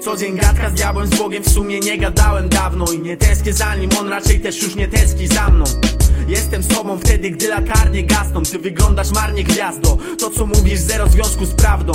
Co dzień gadka z diabłem, z Bogiem w sumie nie gadałem dawno I nie tęsknię za nim, on raczej też już nie tęskni za mną. Jestem z tobą wtedy, gdy latarnie gasną Ty wyglądasz marnie gwiazdo. To co mówisz, zero związku z prawdą.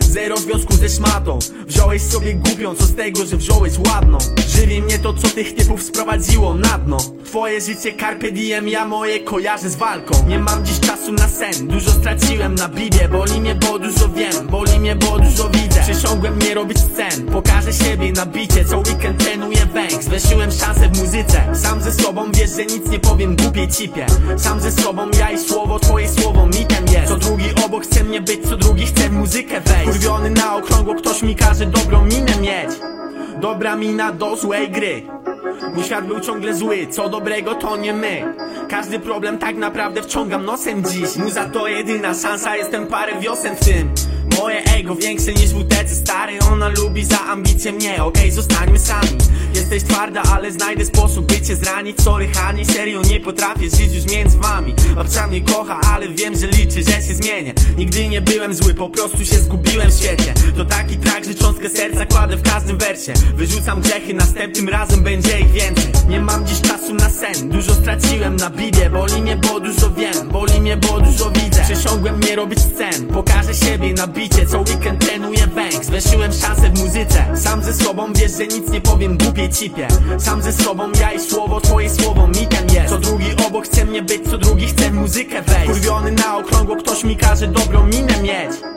Zero związku ze szmatą. Wziąłeś sobie głupią, co z tego, że wziąłeś ładną. Żywi mnie to, co tych typów sprowadziło na dno. Twoje życie carpe diem, ja moje kojarzę z walką. Nie mam dziś czasu na sen, dużo straciłem na bibie. Boli mnie, bo dużo wiem, boli mnie, bo dużo widzę Przysiągłem nie robić scen, pokażę siebie na bicie Co weekend trenuję węks, weszyłem szansę w muzyce. Sam ze sobą wiesz, że nic nie powiem głupiej cipie. Sam ze sobą ja i słowo, twoje słowo mitem jest. Co drugi obok chce mnie być, co drugi chce muzykę wejść. Kurwiony na okrągło, ktoś mi każe dobrą minę mieć. Dobra mina do złej gry. Mój świat był ciągle zły, co dobrego to nie my. Każdy problem tak naprawdę wciągam nosem dziś. Muza to jedyna szansa, jestem parę wiosen w tym Moje ego większe niż WTC stary Ona lubi za ambicje mnie, okej zostańmy sami. Jesteś twarda, ale znajdę sposób by cię zranić. Sorry Hani, serio nie potrafię żyć już między wami. Babcia mnie kocha, ale wiem, że liczy, że się zmienię. Nigdy nie byłem zły, po prostu się zgubiłem w świecie. To taki cząstkę serca kładę w każdym wersie. Wyrzucam grzechy, następnym razem będzie ich więcej. Nie mam dziś czasu na sen, dużo straciłem na bibie Boli mnie, bo dużo wiem, boli mnie, bo dużo widzę. Przysiągłem nie robić scen, pokażę siebie na bicie. Co weekend trenuję banks, weszyłem szansę w muzyce. Sam ze sobą wiesz, że nic nie powiem głupiej cipie. Sam ze sobą ja i słowo, twoje słowo mitem jest. Co drugi obok chce mnie być, co drugi chce muzykę wejść. Kurwiony na okrągło, ktoś mi każe dobrą minę mieć